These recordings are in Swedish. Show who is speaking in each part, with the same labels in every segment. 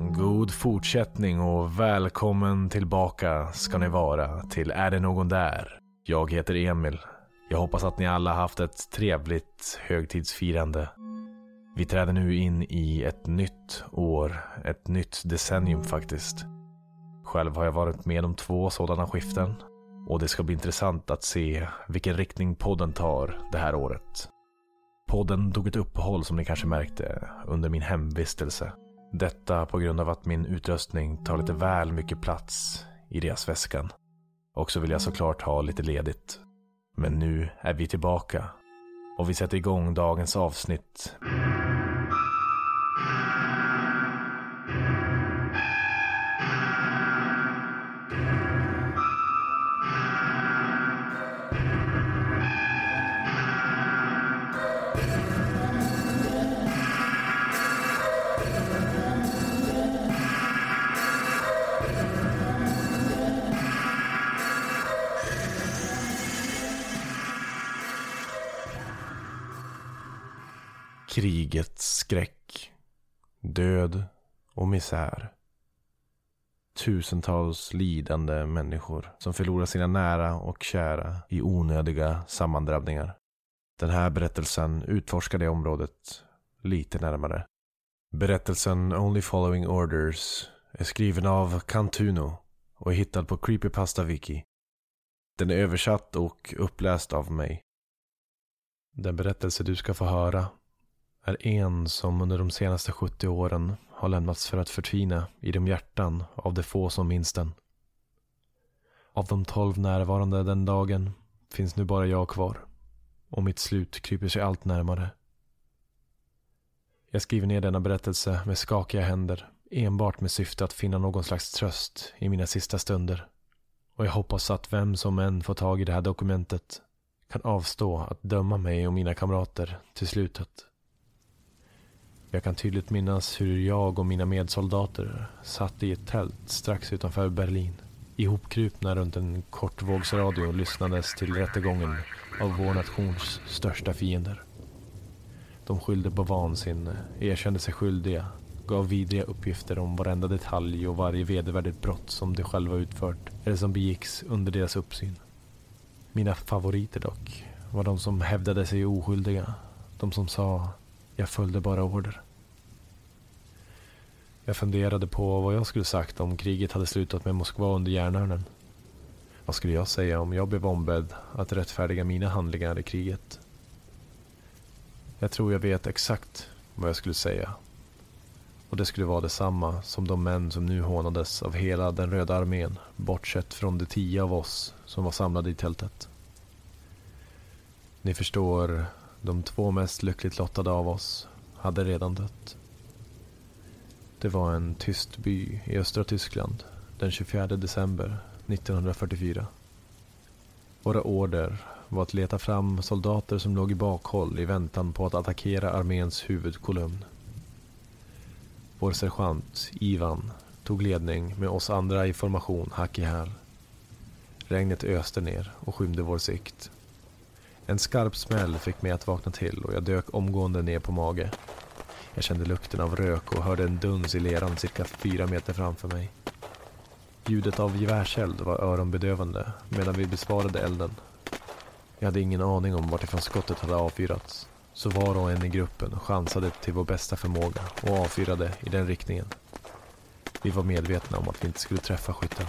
Speaker 1: God fortsättning och välkommen tillbaka ska ni vara till Är det någon där? Jag heter Emil. Jag hoppas att ni alla haft ett trevligt högtidsfirande. Vi träder nu in i ett nytt år, ett nytt decennium faktiskt. Själv har jag varit med om två sådana skiften och det ska bli intressant att se vilken riktning podden tar det här året. Podden tog ett uppehåll som ni kanske märkte under min hemvistelse. Detta på grund av att min utrustning tar lite väl mycket plats i deras väskan. Och så vill jag såklart ha lite ledigt. Men nu är vi tillbaka. Och vi sätter igång dagens avsnitt. Krigets skräck. Död och misär. Tusentals lidande människor som förlorar sina nära och kära i onödiga sammandrabbningar. Den här berättelsen utforskar det området lite närmare. Berättelsen Only Following Orders är skriven av Cantuno och är hittad på Creepypasta Wiki. Den är översatt och uppläst av mig. Den berättelse du ska få höra är en som under de senaste 70 åren har lämnats för att förtvina i de hjärtan av de få som minns den. Av de tolv närvarande den dagen finns nu bara jag kvar och mitt slut kryper sig allt närmare. Jag skriver ner denna berättelse med skakiga händer enbart med syfte att finna någon slags tröst i mina sista stunder. Och jag hoppas att vem som än får tag i det här dokumentet kan avstå att döma mig och mina kamrater till slutet. Jag kan tydligt minnas hur jag och mina medsoldater satt i ett tält strax utanför Berlin. Ihopkrupna runt en kortvågsradio lyssnades till rättegången av vår nations största fiender. De skyllde på vansinne, erkände sig skyldiga, gav vidriga uppgifter om varenda detalj och varje vedervärdigt brott som de själva utfört eller som begicks under deras uppsyn. Mina favoriter dock var de som hävdade sig oskyldiga. De som sa jag följde bara order. Jag funderade på vad jag skulle sagt om kriget hade slutat med Moskva under järnörnen. Vad skulle jag säga om jag blev ombedd att rättfärdiga mina handlingar i kriget? Jag tror jag vet exakt vad jag skulle säga. Och det skulle vara detsamma som de män som nu hånades av hela den röda armén, bortsett från de tio av oss som var samlade i tältet. Ni förstår, de två mest lyckligt lottade av oss hade redan dött. Det var en tyst by i östra Tyskland den 24 december 1944. Våra order var att leta fram soldater som låg i bakhåll i väntan på att attackera arméns huvudkolumn. Vår sergeant, Ivan, tog ledning med oss andra i formation hack i häl. Regnet öste ner och skymde vår sikt. En skarp smäll fick mig att vakna till och jag dök omgående ner på mage. Jag kände lukten av rök och hörde en duns i leran cirka fyra meter framför mig. Ljudet av gevärseld var öronbedövande medan vi besvarade elden. Jag hade ingen aning om vartifrån skottet hade avfyrats. Så var och en i gruppen chansade till vår bästa förmåga och avfyrade i den riktningen. Vi var medvetna om att vi inte skulle träffa skytten.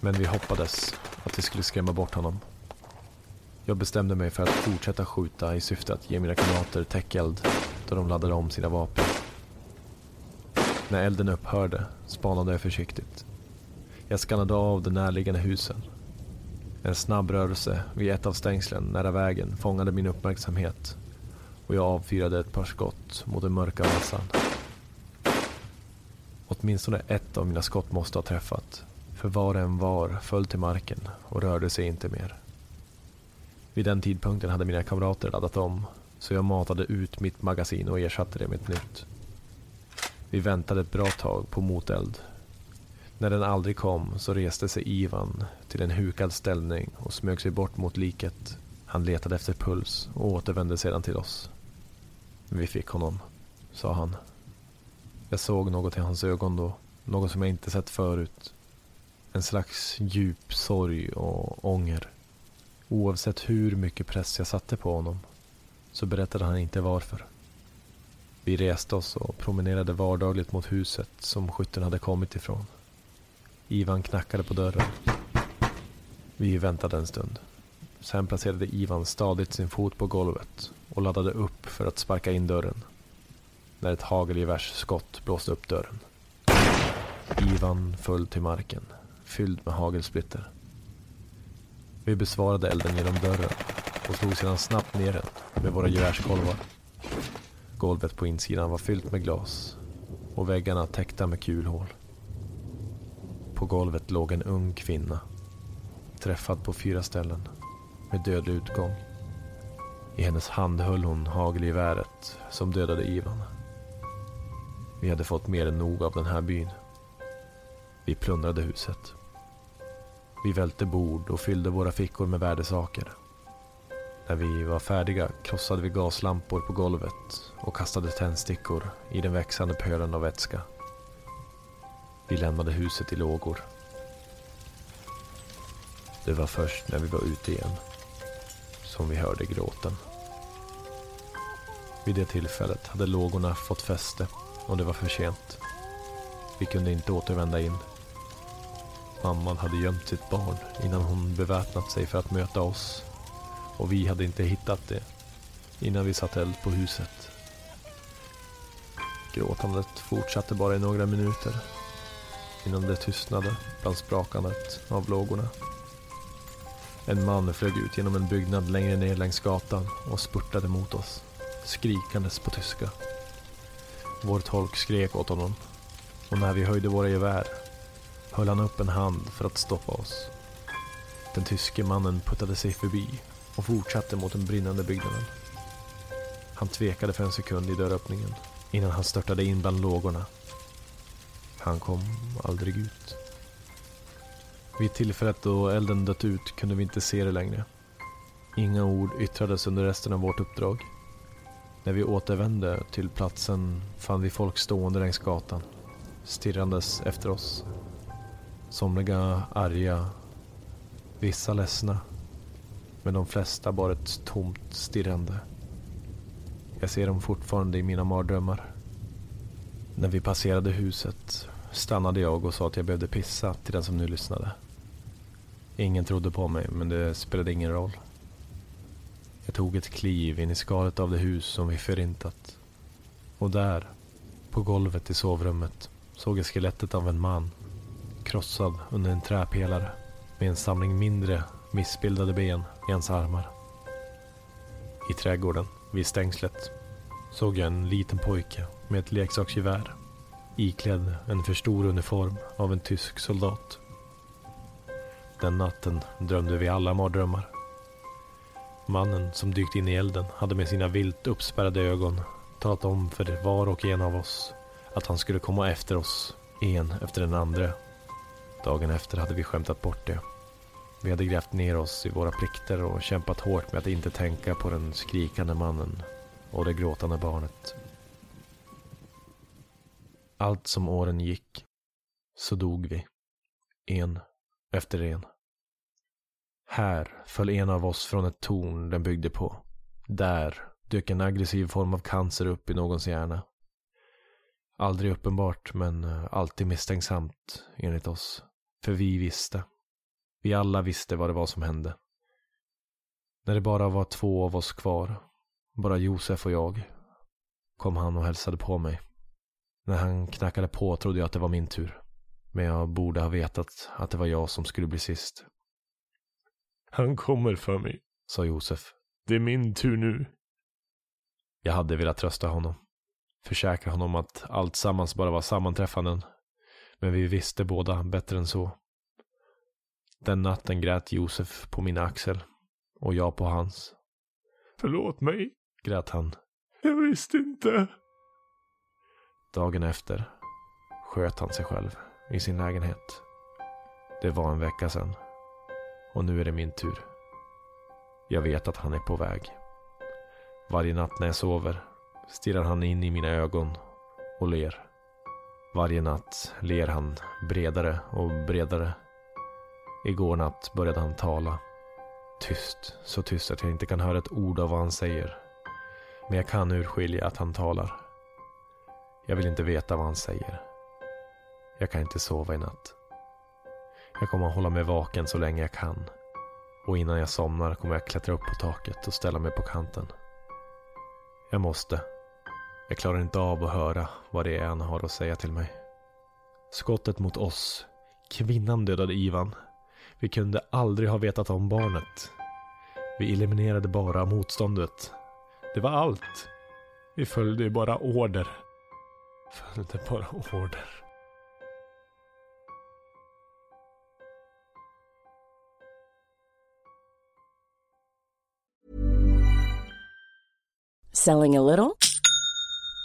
Speaker 1: Men vi hoppades att vi skulle skrämma bort honom. Jag bestämde mig för att fortsätta skjuta i syfte att ge mina kamrater täckeld då de laddade om sina vapen. När elden upphörde spanade jag försiktigt. Jag skannade av de närliggande husen. En snabb rörelse vid ett av stängslen nära vägen fångade min uppmärksamhet och jag avfyrade ett par skott mot den mörka massan. Åtminstone ett av mina skott måste ha träffat, för var en var föll till marken och rörde sig inte mer. Vid den tidpunkten hade mina kamrater laddat om, så jag matade ut mitt magasin och ersatte det med ett nytt. Vi väntade ett bra tag på moteld. När den aldrig kom så reste sig Ivan till en hukad ställning och smög sig bort mot liket. Han letade efter puls och återvände sedan till oss. Vi fick honom, sa han. Jag såg något i hans ögon då, något som jag inte sett förut. En slags djup sorg och ånger. Oavsett hur mycket press jag satte på honom så berättade han inte varför. Vi reste oss och promenerade vardagligt mot huset som skytten hade kommit ifrån. Ivan knackade på dörren. Vi väntade en stund. Sen placerade Ivan stadigt sin fot på golvet och laddade upp för att sparka in dörren. När ett hagelgevärsskott blåste upp dörren. Ivan föll till marken, fylld med hagelsplitter. Vi besvarade elden genom dörren och slog sedan snabbt ner den med våra gevärskolvar. Golvet på insidan var fyllt med glas och väggarna täckta med kulhål. På golvet låg en ung kvinna, träffad på fyra ställen med dödlig utgång. I hennes hand höll hon hagelgeväret som dödade Ivan. Vi hade fått mer än nog av den här byn. Vi plundrade huset. Vi välte bord och fyllde våra fickor med värdesaker. När vi var färdiga krossade vi gaslampor på golvet och kastade tändstickor i den växande pölen av vätska. Vi lämnade huset i lågor. Det var först när vi var ute igen som vi hörde gråten. Vid det tillfället hade lågorna fått fäste och det var för sent. Vi kunde inte återvända in. Mamman hade gömt sitt barn innan hon beväpnat sig för att möta oss. Och vi hade inte hittat det innan vi satte eld på huset. Gråtandet fortsatte bara i några minuter innan det tystnade bland sprakandet av lågorna. En man flög ut genom en byggnad längre ner längs gatan och spurtade mot oss, skrikandes på tyska. Vår tolk skrek åt honom och när vi höjde våra gevär höll han upp en hand för att stoppa oss. Den tyske mannen puttade sig förbi och fortsatte mot den brinnande byggnaden. Han tvekade för en sekund i dörröppningen innan han störtade in bland lågorna. Han kom aldrig ut. Vid tillfället då elden dött ut kunde vi inte se det längre. Inga ord yttrades under resten av vårt uppdrag. När vi återvände till platsen fann vi folk stående längs gatan, stirrandes efter oss. Somliga arga, vissa ledsna, men de flesta bara ett tomt stirrande. Jag ser dem fortfarande i mina mardrömmar. När vi passerade huset stannade jag och sa att jag behövde pissa till den som nu lyssnade. Ingen trodde på mig, men det spelade ingen roll. Jag tog ett kliv in i skalet av det hus som vi förintat. Och där, på golvet i sovrummet, såg jag skelettet av en man. Krossad under en träpelare med en samling mindre missbildade ben i hans armar. I trädgården, vid stängslet, såg jag en liten pojke med ett leksaksgevär iklädd en för stor uniform av en tysk soldat. Den natten drömde vi alla mardrömmar. Mannen som dykt in i elden hade med sina vilt uppspärrade ögon talat om för var och en av oss att han skulle komma efter oss, en efter den andra. Dagen efter hade vi skämtat bort det. Vi hade grävt ner oss i våra plikter och kämpat hårt med att inte tänka på den skrikande mannen och det gråtande barnet. Allt som åren gick så dog vi. En efter en. Här föll en av oss från ett torn den byggde på. Där dök en aggressiv form av cancer upp i någons hjärna. Aldrig uppenbart, men alltid misstänksamt, enligt oss. För vi visste. Vi alla visste vad det var som hände. När det bara var två av oss kvar, bara Josef och jag, kom han och hälsade på mig. När han knackade på trodde jag att det var min tur. Men jag borde ha vetat att det var jag som skulle bli sist.
Speaker 2: Han kommer för mig, sa Josef. Det är min tur nu.
Speaker 1: Jag hade velat trösta honom. Försäkra honom att allt sammans bara var sammanträffanden. Men vi visste båda bättre än så. Den natten grät Josef på min axel och jag på hans.
Speaker 2: Förlåt mig,
Speaker 1: grät han.
Speaker 2: Jag visste inte.
Speaker 1: Dagen efter sköt han sig själv i sin lägenhet. Det var en vecka sedan. Och nu är det min tur. Jag vet att han är på väg. Varje natt när jag sover stirrar han in i mina ögon och ler. Varje natt ler han bredare och bredare. Igår natt började han tala. Tyst, så tyst att jag inte kan höra ett ord av vad han säger. Men jag kan urskilja att han talar. Jag vill inte veta vad han säger. Jag kan inte sova i natt. Jag kommer att hålla mig vaken så länge jag kan. Och innan jag somnar kommer jag klättra upp på taket och ställa mig på kanten. Jag måste. Jag klarar inte av att höra vad det är han har att säga till mig. Skottet mot oss. Kvinnan dödade Ivan. Vi kunde aldrig ha vetat om barnet. Vi eliminerade bara motståndet. Det var allt. Vi följde bara order. Följde bara order.
Speaker 3: Selling a little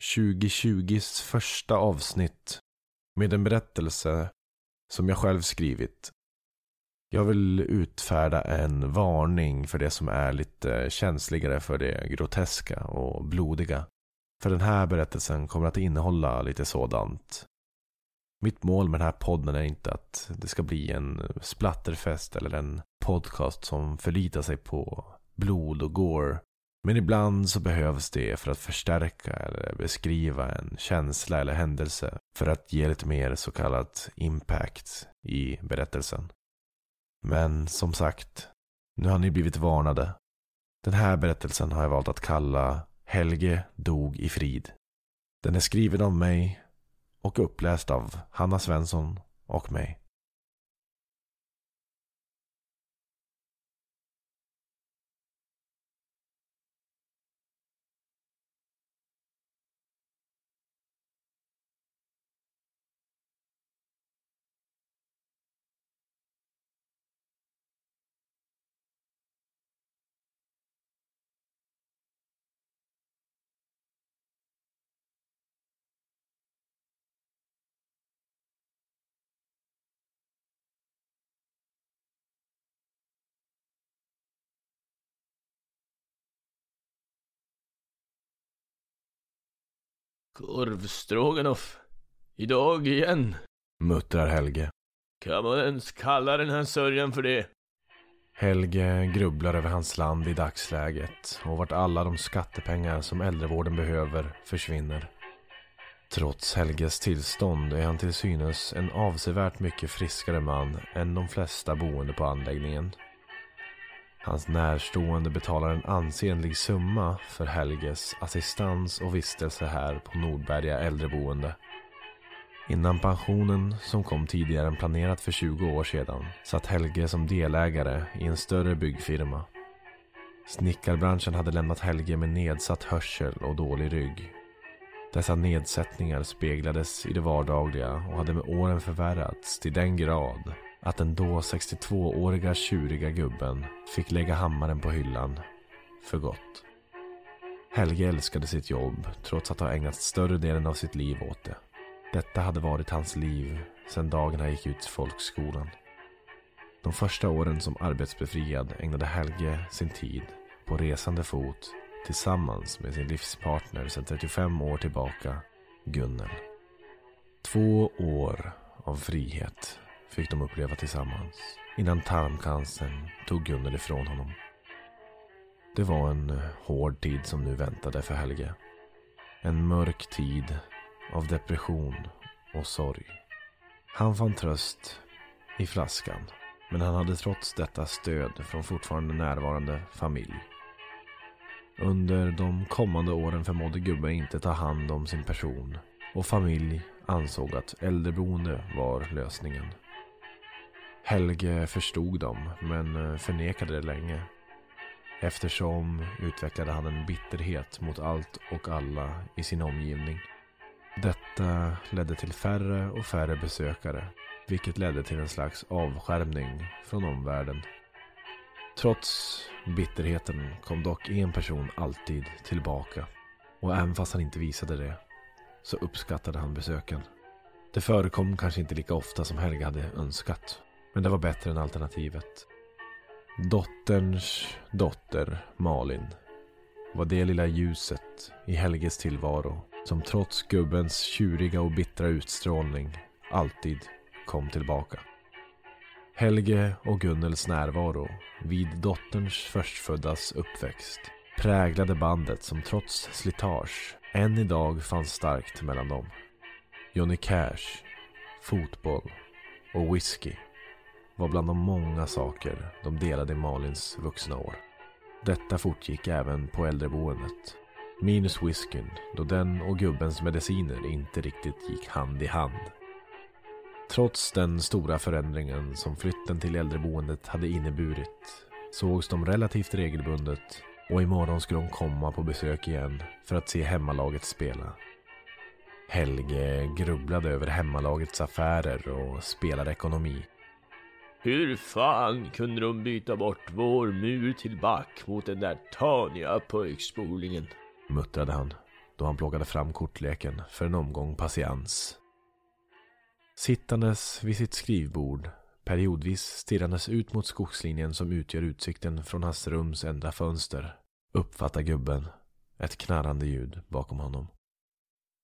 Speaker 1: 2020s första avsnitt med en berättelse som jag själv skrivit. Jag vill utfärda en varning för det som är lite känsligare för det groteska och blodiga. För den här berättelsen kommer att innehålla lite sådant. Mitt mål med den här podden är inte att det ska bli en splatterfest eller en podcast som förlitar sig på blod och gore. Men ibland så behövs det för att förstärka eller beskriva en känsla eller händelse för att ge lite mer så kallat impact i berättelsen. Men som sagt, nu har ni blivit varnade. Den här berättelsen har jag valt att kalla Helge dog i frid. Den är skriven av mig och uppläst av Hanna Svensson och mig.
Speaker 2: Korvstroganoff. Idag igen.
Speaker 1: Muttrar Helge.
Speaker 2: Kan man ens kalla den här sörjan för det?
Speaker 1: Helge grubblar över hans land i dagsläget och vart alla de skattepengar som äldrevården behöver försvinner. Trots Helges tillstånd är han till synes en avsevärt mycket friskare man än de flesta boende på anläggningen. Hans närstående betalar en ansenlig summa för Helges assistans och vistelse här på Nordberga äldreboende. Innan pensionen, som kom tidigare än planerat för 20 år sedan, satt Helge som delägare i en större byggfirma. Snickarbranschen hade lämnat Helge med nedsatt hörsel och dålig rygg. Dessa nedsättningar speglades i det vardagliga och hade med åren förvärrats till den grad att den då 62-åriga tjuriga gubben fick lägga hammaren på hyllan för gott. Helge älskade sitt jobb trots att ha ägnat större delen av sitt liv åt det. Detta hade varit hans liv sedan dagen han gick ut folkskolan. De första åren som arbetsbefriad ägnade Helge sin tid på resande fot tillsammans med sin livspartner sedan 35 år tillbaka, Gunnel. Två år av frihet fick de uppleva tillsammans innan tarmcancern tog Gunnel ifrån honom. Det var en eh, hård tid som nu väntade för Helge. En mörk tid av depression och sorg. Han fann tröst i flaskan. Men han hade trots detta stöd från fortfarande närvarande familj. Under de kommande åren förmådde gubben inte ta hand om sin person och familj ansåg att äldreboende var lösningen. Helge förstod dem men eh, förnekade det länge. Eftersom utvecklade han en bitterhet mot allt och alla i sin omgivning. Detta ledde till färre och färre besökare vilket ledde till en slags avskärmning från omvärlden. Trots bitterheten kom dock en person alltid tillbaka. Och även fast han inte visade det så uppskattade han besöken. Det förekom kanske inte lika ofta som Helge hade önskat. Men det var bättre än alternativet. Dotterns dotter Malin var det lilla ljuset i Helges tillvaro som trots gubbens tjuriga och bittra utstrålning alltid kom tillbaka. Helge och Gunnels närvaro vid dotterns förstföddas uppväxt präglade bandet som trots slitage än idag fanns starkt mellan dem. Johnny Cash, fotboll och whisky var bland de många saker de delade i Malins vuxna år. Detta fortgick även på äldreboendet. Minus whiskyn, då den och gubbens mediciner inte riktigt gick hand i hand. Trots den stora förändringen som flytten till äldreboendet hade inneburit sågs de relativt regelbundet och imorgon skulle de komma på besök igen för att se hemmalaget spela. Helge grubblade över hemmalagets affärer och spelarekonomi.
Speaker 2: Hur fan kunde de byta bort vår mur till back mot den där taniga pojkspolingen?
Speaker 1: Muttrade han då han plockade fram kortleken för en omgång patiens. Sittandes vid sitt skrivbord, periodvis stirrandes ut mot skogslinjen som utgör utsikten från hans rums enda fönster, uppfattar gubben ett knarrande ljud bakom honom.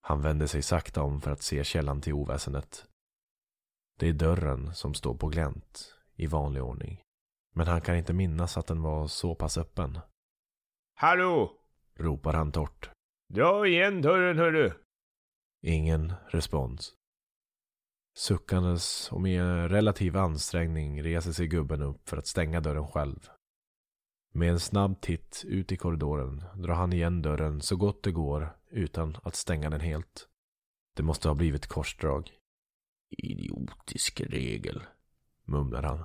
Speaker 1: Han vänder sig sakta om för att se källan till oväsendet. Det är dörren som står på glänt i vanlig ordning. Men han kan inte minnas att den var så pass öppen.
Speaker 2: Hallå!
Speaker 1: ropar han torrt.
Speaker 2: Dra igen dörren hörru!
Speaker 1: Ingen respons. Suckandes och med relativ ansträngning reser sig gubben upp för att stänga dörren själv. Med en snabb titt ut i korridoren drar han igen dörren så gott det går utan att stänga den helt. Det måste ha blivit korsdrag.
Speaker 2: Idiotisk regel,
Speaker 1: mumlar han.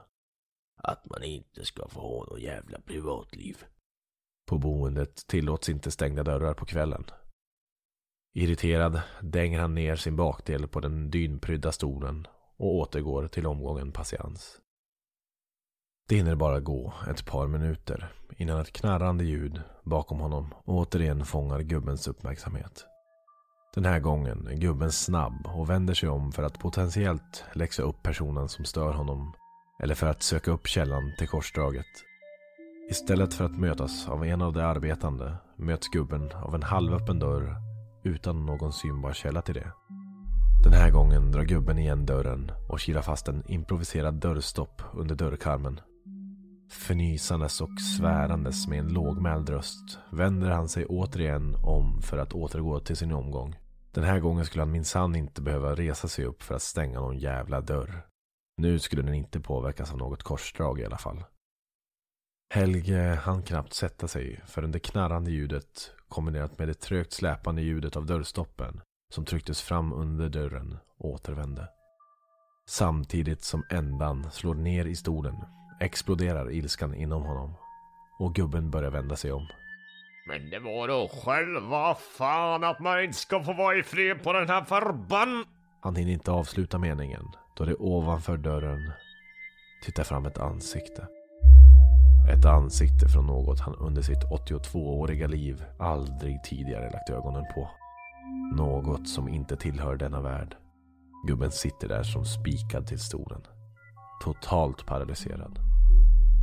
Speaker 2: Att man inte ska få ha något jävla privatliv.
Speaker 1: På boendet tillåts inte stängda dörrar på kvällen. Irriterad dänger han ner sin bakdel på den dynprydda stolen och återgår till omgången patiens. Det hinner bara gå ett par minuter innan ett knarrande ljud bakom honom återigen fångar gubbens uppmärksamhet. Den här gången är gubben snabb och vänder sig om för att potentiellt läxa upp personen som stör honom eller för att söka upp källan till korsdraget. Istället för att mötas av en av de arbetande möts gubben av en halvöppen dörr utan någon synbar källa till det. Den här gången drar gubben igen dörren och kilar fast en improviserad dörrstopp under dörrkarmen. Förnysandes och svärandes med en lågmäld röst vänder han sig återigen om för att återgå till sin omgång. Den här gången skulle han minsann inte behöva resa sig upp för att stänga någon jävla dörr. Nu skulle den inte påverkas av något korsdrag i alla fall. Helge hann knappt sätta sig förrän det knarrande ljudet kombinerat med det trögt släpande ljudet av dörrstoppen som trycktes fram under dörren återvände. Samtidigt som ändan slår ner i stolen exploderar ilskan inom honom. och gubben börjar vända sig om.
Speaker 2: Men det var då själva fan att man inte ska få vara i fred på den här förbann...
Speaker 1: Han hinner inte avsluta meningen då det ovanför dörren tittar fram ett ansikte. Ett ansikte från något han under sitt 82-åriga liv aldrig tidigare lagt ögonen på. Något som inte tillhör denna värld. Gubben sitter där som spikad till stolen. Totalt paralyserad.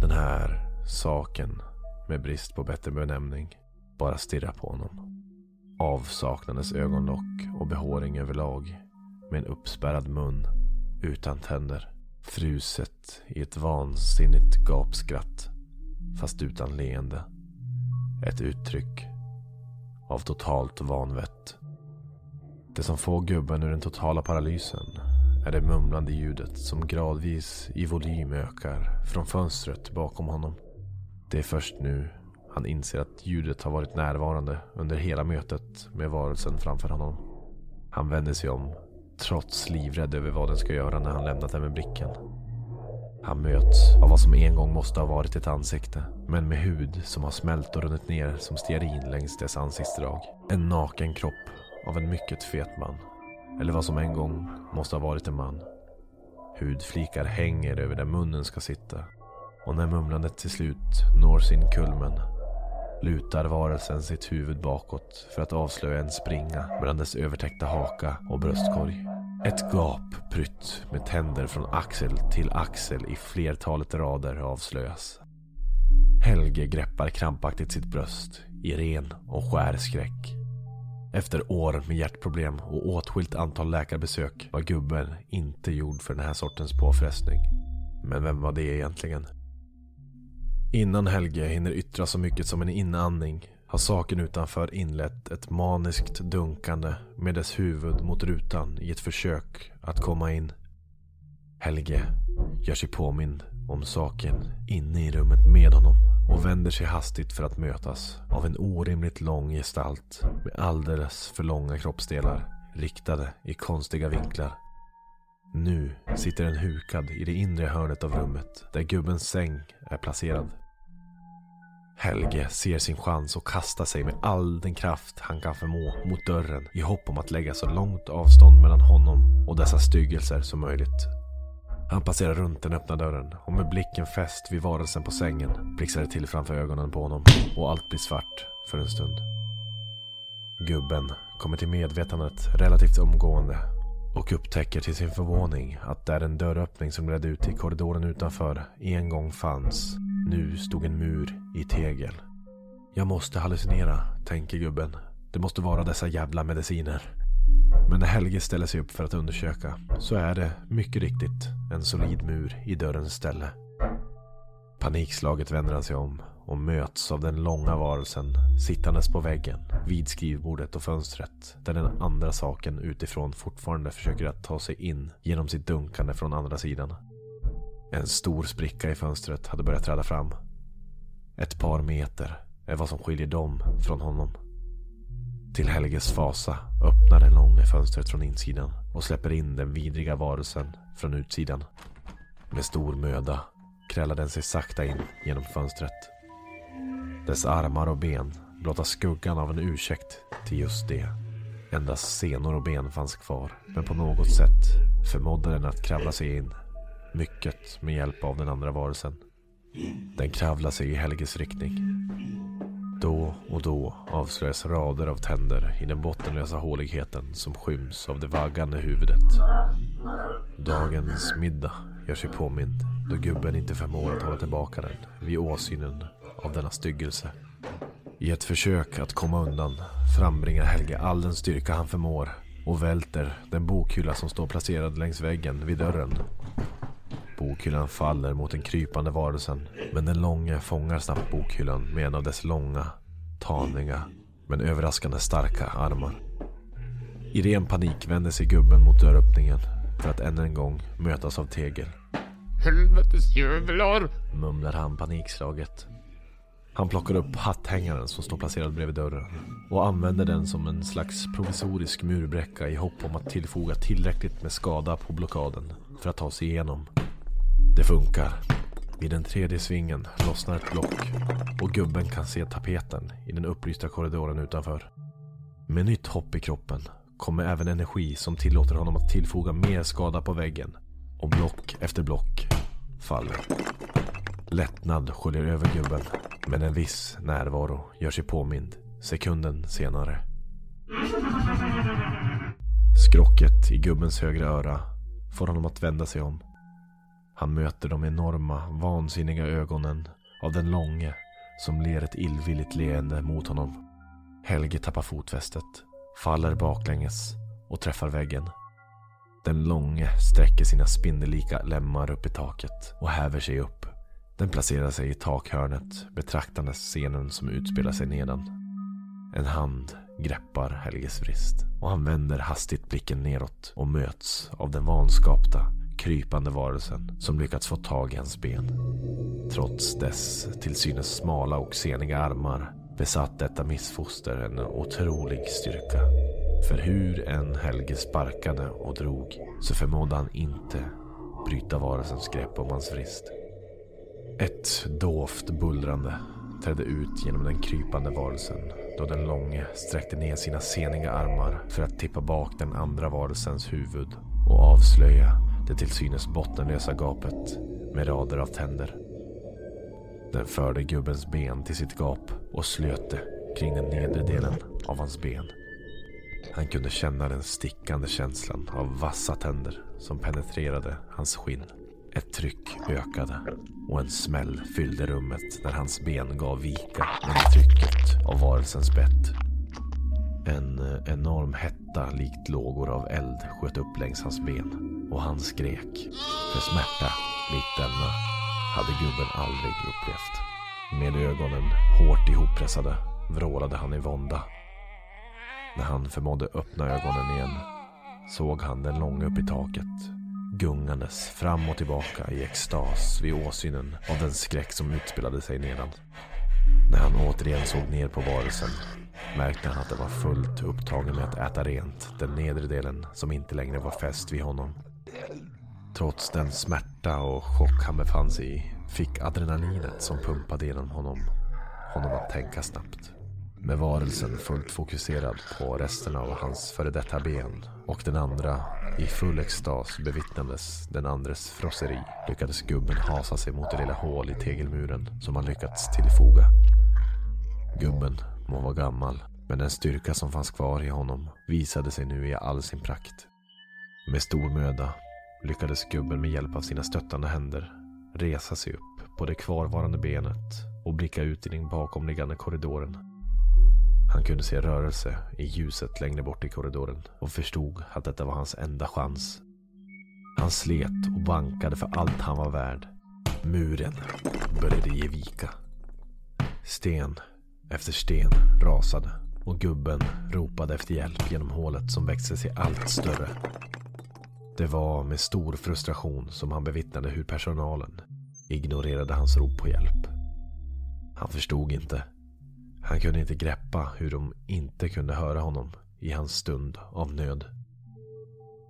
Speaker 1: Den här saken, med brist på bättre benämning, bara stirra på honom. Avsaknades ögonlock och behåring överlag. Med en uppspärrad mun, utan tänder. Fruset i ett vansinnigt gapskratt. Fast utan leende. Ett uttryck av totalt vanvett. Det som får gubben ur den totala paralysen är det mumlande ljudet som gradvis i volym ökar från fönstret bakom honom. Det är först nu han inser att ljudet har varit närvarande under hela mötet med varelsen framför honom. Han vänder sig om, trots livrädd över vad den ska göra när han lämnat den med blicken. Han möts av vad som en gång måste ha varit ett ansikte, men med hud som har smält och runnit ner som stearin längs dess ansiktsdrag. En naken kropp av en mycket fet man. Eller vad som en gång måste ha varit en man. Hudflikar hänger över där munnen ska sitta. Och när mumlandet till slut når sin kulmen lutar varelsen sitt huvud bakåt för att avslöja en springa mellan dess övertäckta haka och bröstkorg. Ett gap prytt med tänder från axel till axel i flertalet rader avslöjas. Helge greppar krampaktigt sitt bröst i ren och skär skräck. Efter år med hjärtproblem och åtskilt antal läkarbesök var gubben inte gjord för den här sortens påfrestning. Men vem var det egentligen? Innan Helge hinner yttra så mycket som en inandning har saken utanför inlett ett maniskt dunkande med dess huvud mot rutan i ett försök att komma in. Helge gör sig påmind om saken inne i rummet med honom och vänder sig hastigt för att mötas av en orimligt lång gestalt med alldeles för långa kroppsdelar riktade i konstiga vinklar. Nu sitter den hukad i det inre hörnet av rummet där gubbens säng är placerad. Helge ser sin chans och kastar sig med all den kraft han kan förmå mot dörren i hopp om att lägga så långt avstånd mellan honom och dessa styggelser som möjligt. Han passerar runt den öppna dörren och med blicken fäst vid varelsen på sängen blixtrar det till framför ögonen på honom och allt blir svart för en stund. Gubben kommer till medvetandet relativt omgående och upptäcker till sin förvåning att där en dörröppning som ledde ut till korridoren utanför en gång fanns, nu stod en mur i tegel. Jag måste hallucinera, tänker gubben. Det måste vara dessa jävla mediciner. Men när Helge ställer sig upp för att undersöka så är det mycket riktigt en solid mur i dörrens ställe. Panikslaget vänder han sig om och möts av den långa varelsen sittandes på väggen vid skrivbordet och fönstret där den andra saken utifrån fortfarande försöker att ta sig in genom sitt dunkande från andra sidan. En stor spricka i fönstret hade börjat träda fram. Ett par meter är vad som skiljer dem från honom. Till Helges fasa öppnar den långa fönstret från insidan och släpper in den vidriga varelsen från utsidan. Med stor möda krälar den sig sakta in genom fönstret. Dess armar och ben blottar skuggan av en ursäkt till just det. Endast senor och ben fanns kvar, men på något sätt förmådde den att kravla sig in. Mycket med hjälp av den andra varelsen. Den kravlar sig i Helges riktning. Då och då avslöjas rader av tänder i den bottenlösa håligheten som skyms av det vaggande huvudet. Dagens middag gör sig påmind då gubben inte förmår att hålla tillbaka den vid åsynen av denna styggelse. I ett försök att komma undan frambringar Helge all den styrka han förmår och välter den bokhylla som står placerad längs väggen vid dörren. Bokhyllan faller mot den krypande varelsen men den långe fångar snabbt bokhyllan med en av dess långa, taniga men överraskande starka armar. I ren panik vänder sig gubben mot dörröppningen för att än en gång mötas av tegel.
Speaker 2: Helvetes jävlar!
Speaker 1: Mumlar han panikslaget. Han plockar upp hatthängaren som står placerad bredvid dörren och använder den som en slags provisorisk murbräcka i hopp om att tillfoga tillräckligt med skada på blockaden för att ta sig igenom. Det funkar. Vid den tredje svingen lossnar ett block och gubben kan se tapeten i den upplysta korridoren utanför. Med nytt hopp i kroppen kommer även energi som tillåter honom att tillfoga mer skada på väggen. Och block efter block faller. Lättnad sköljer över gubben. Men en viss närvaro gör sig påmind sekunden senare. Skrocket i gubbens högra öra får honom att vända sig om. Han möter de enorma, vansinniga ögonen av den långe som ler ett illvilligt leende mot honom. Helge tappar fotfästet, faller baklänges och träffar väggen. Den långe sträcker sina spindellika lemmar upp i taket och häver sig upp. Den placerar sig i takhörnet betraktandes scenen som utspelar sig nedan. En hand greppar Helges vrist och han vänder hastigt blicken neråt och möts av den vanskapta, krypande varelsen som lyckats få tag i hans ben. Trots dess till synes smala och seniga armar besatt detta missfoster en otrolig styrka. För hur en Helge sparkade och drog så förmådde han inte bryta varelsens grepp om hans vrist. Ett dovt bullrande trädde ut genom den krypande varelsen då den långe sträckte ner sina seniga armar för att tippa bak den andra varelsens huvud och avslöja det till synes bottenlösa gapet med rader av tänder. Den förde gubbens ben till sitt gap och slöt det kring den nedre delen av hans ben. Han kunde känna den stickande känslan av vassa tänder som penetrerade hans skinn. Ett tryck ökade och en smäll fyllde rummet när hans ben gav vika under trycket av varelsens bett. En eh, enorm hetta likt lågor av eld sköt upp längs hans ben och han skrek. För smärta likt denna eh, hade gubben aldrig upplevt. Med ögonen hårt ihoppressade vrålade han i vånda. När han förmådde öppna ögonen igen såg han den långa upp i taket gungandes fram och tillbaka i extas vid åsynen av den skräck som utspelade sig nedan. När han återigen såg ner på varelsen märkte han att det var fullt upptagen med att äta rent den nedre delen som inte längre var fäst vid honom. Trots den smärta och chock han befann sig i fick adrenalinet som pumpade genom honom honom att tänka snabbt. Med varelsen fullt fokuserad på resten av hans före detta ben och den andra i full extas bevittnades den andres frosseri lyckades gubben hasa sig mot det lilla hål i tegelmuren som han lyckats tillfoga. Gubben må vara gammal, men den styrka som fanns kvar i honom visade sig nu i all sin prakt. Med stor möda lyckades gubben med hjälp av sina stöttande händer resa sig upp på det kvarvarande benet och blicka ut i den bakomliggande korridoren. Han kunde se rörelse i ljuset längre bort i korridoren och förstod att detta var hans enda chans. Han slet och bankade för allt han var värd. Muren började ge vika. Sten efter sten rasade och gubben ropade efter hjälp genom hålet som växte sig allt större. Det var med stor frustration som han bevittnade hur personalen ignorerade hans rop på hjälp. Han förstod inte. Han kunde inte greppa hur de inte kunde höra honom i hans stund av nöd.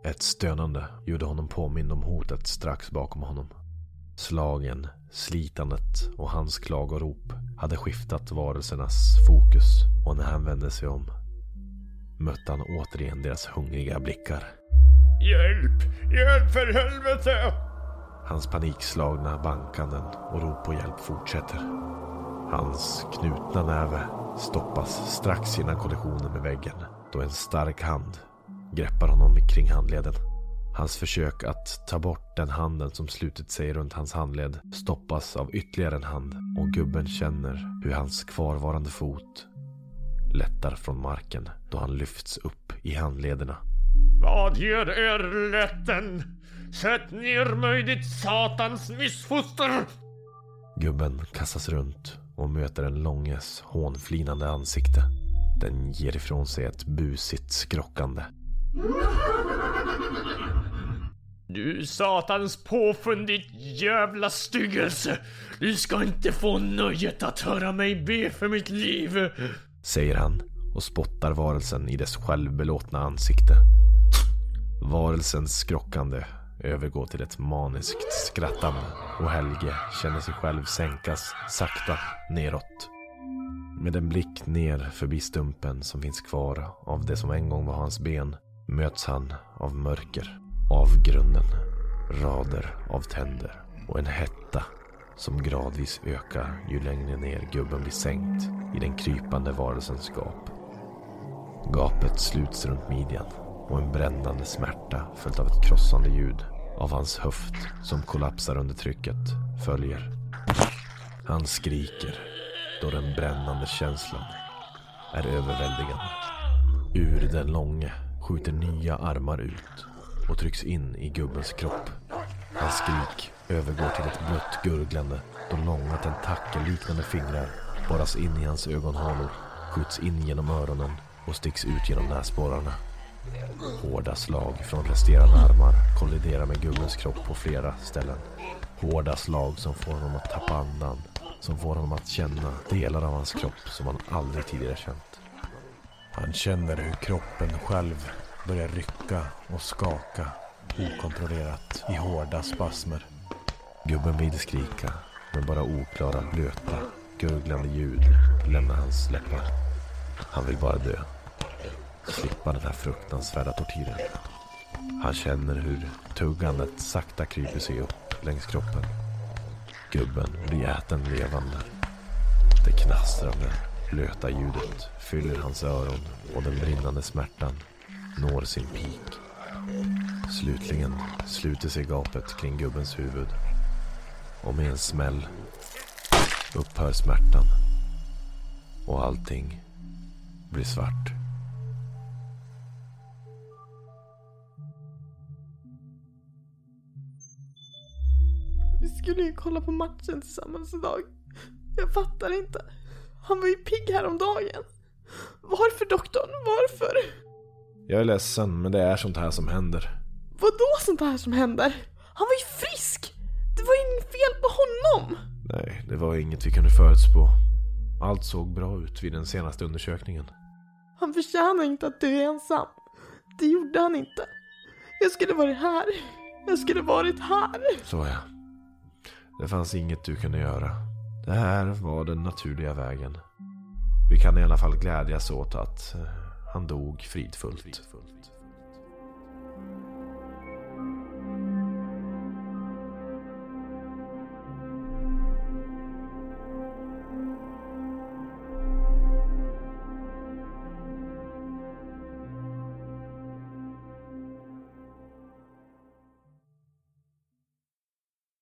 Speaker 1: Ett stönande gjorde honom påmind om hotet strax bakom honom. Slagen, slitandet och hans klagorop hade skiftat varelsernas fokus och när han vände sig om mötte han återigen deras hungriga blickar.
Speaker 2: Hjälp! Hjälp för helvete!
Speaker 1: Hans panikslagna bankanden och rop på hjälp fortsätter. Hans knutna näve stoppas strax innan kollisionen med väggen då en stark hand greppar honom kring handleden. Hans försök att ta bort den handen som slutit sig runt hans handled stoppas av ytterligare en hand och gubben känner hur hans kvarvarande fot lättar från marken då han lyfts upp i handlederna.
Speaker 2: Vad ger er lätten? Sätt ner mig ditt satans missfoster!
Speaker 1: Gubben kastas runt och möter en långes hånflinande ansikte. Den ger ifrån sig ett busigt skrockande.
Speaker 2: Du satans påfund ditt jävla styggelse! Du ska inte få nöjet att höra mig be för mitt liv!
Speaker 1: Säger han och spottar varelsen i dess självbelåtna ansikte. Varelsens skrockande övergår till ett maniskt skrattande och Helge känner sig själv sänkas sakta neråt. Med en blick ner förbi stumpen som finns kvar av det som en gång var hans ben möts han av mörker, avgrunden, rader av tänder och en hetta som gradvis ökar ju längre ner gubben blir sänkt i den krypande varelsens gap. Gapet sluts runt midjan och en brännande smärta följt av ett krossande ljud av hans höft som kollapsar under trycket följer. Han skriker då den brännande känslan är överväldigande. Ur den långe skjuter nya armar ut och trycks in i gubbens kropp. Hans skrik övergår till ett blött gurglande då långa tentakelliknande fingrar borras in i hans ögonhålor, skjuts in genom öronen och sticks ut genom näsborrarna. Hårda slag från resterande armar kolliderar med gubbens kropp på flera ställen. Hårda slag som får honom att tappa andan. Som får honom att känna delar av hans kropp som han aldrig tidigare känt. Han känner hur kroppen själv börjar rycka och skaka okontrollerat i hårda spasmer. Gubben vill skrika, men bara oklara, blöta, gurglande ljud lämnar hans läppar. Han vill bara dö. Slippa den här fruktansvärda tortyren. Han känner hur tuggandet sakta kryper sig upp längs kroppen. Gubben blir äten levande. Det knastrande, blöta ljudet fyller hans öron och den brinnande smärtan når sin peak. Slutligen sluter sig gapet kring gubbens huvud. Och med en smäll upphör smärtan. Och allting blir svart.
Speaker 4: Vi skulle ju kolla på matchen tillsammans idag. Jag fattar inte. Han var ju pigg häromdagen. Varför doktorn? Varför?
Speaker 1: Jag är ledsen, men det är sånt här som händer.
Speaker 4: Vadå sånt här som händer? Han var ju frisk! Det var inget fel på honom!
Speaker 1: Nej, det var inget vi kunde förutspå. Allt såg bra ut vid den senaste undersökningen.
Speaker 4: Han förtjänar inte att dö ensam. Det gjorde han inte. Jag skulle varit här. Jag skulle varit här.
Speaker 1: Så ja. Det fanns inget du kunde göra. Det här var den naturliga vägen. Vi kan i alla fall glädjas åt att eh, han dog fridfullt.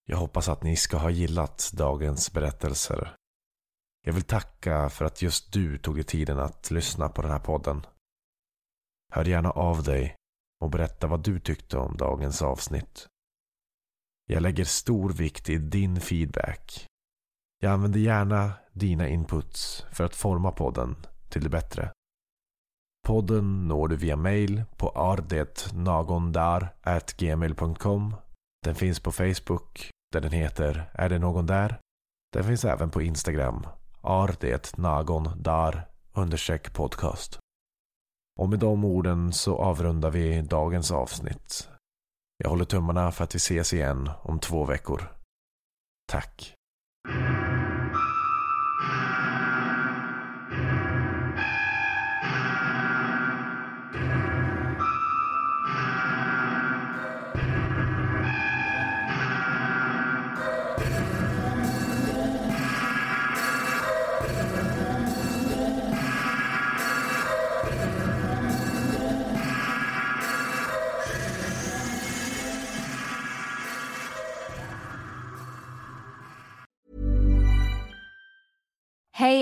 Speaker 1: Jag hoppas att ni ska ha gillat dagens berättelser. Jag vill tacka för att just du tog dig tiden att lyssna på den här podden. Hör gärna av dig och berätta vad du tyckte om dagens avsnitt. Jag lägger stor vikt i din feedback. Jag använder gärna dina inputs för att forma podden till det bättre. Podden når du via mail på ardetnagondar.gmail.com Den finns på Facebook där den heter Är det någon där? Den finns även på Instagram ardetnagondar podcast. Och med de orden så avrundar vi dagens avsnitt. Jag håller tummarna för att vi ses igen om två veckor. Tack.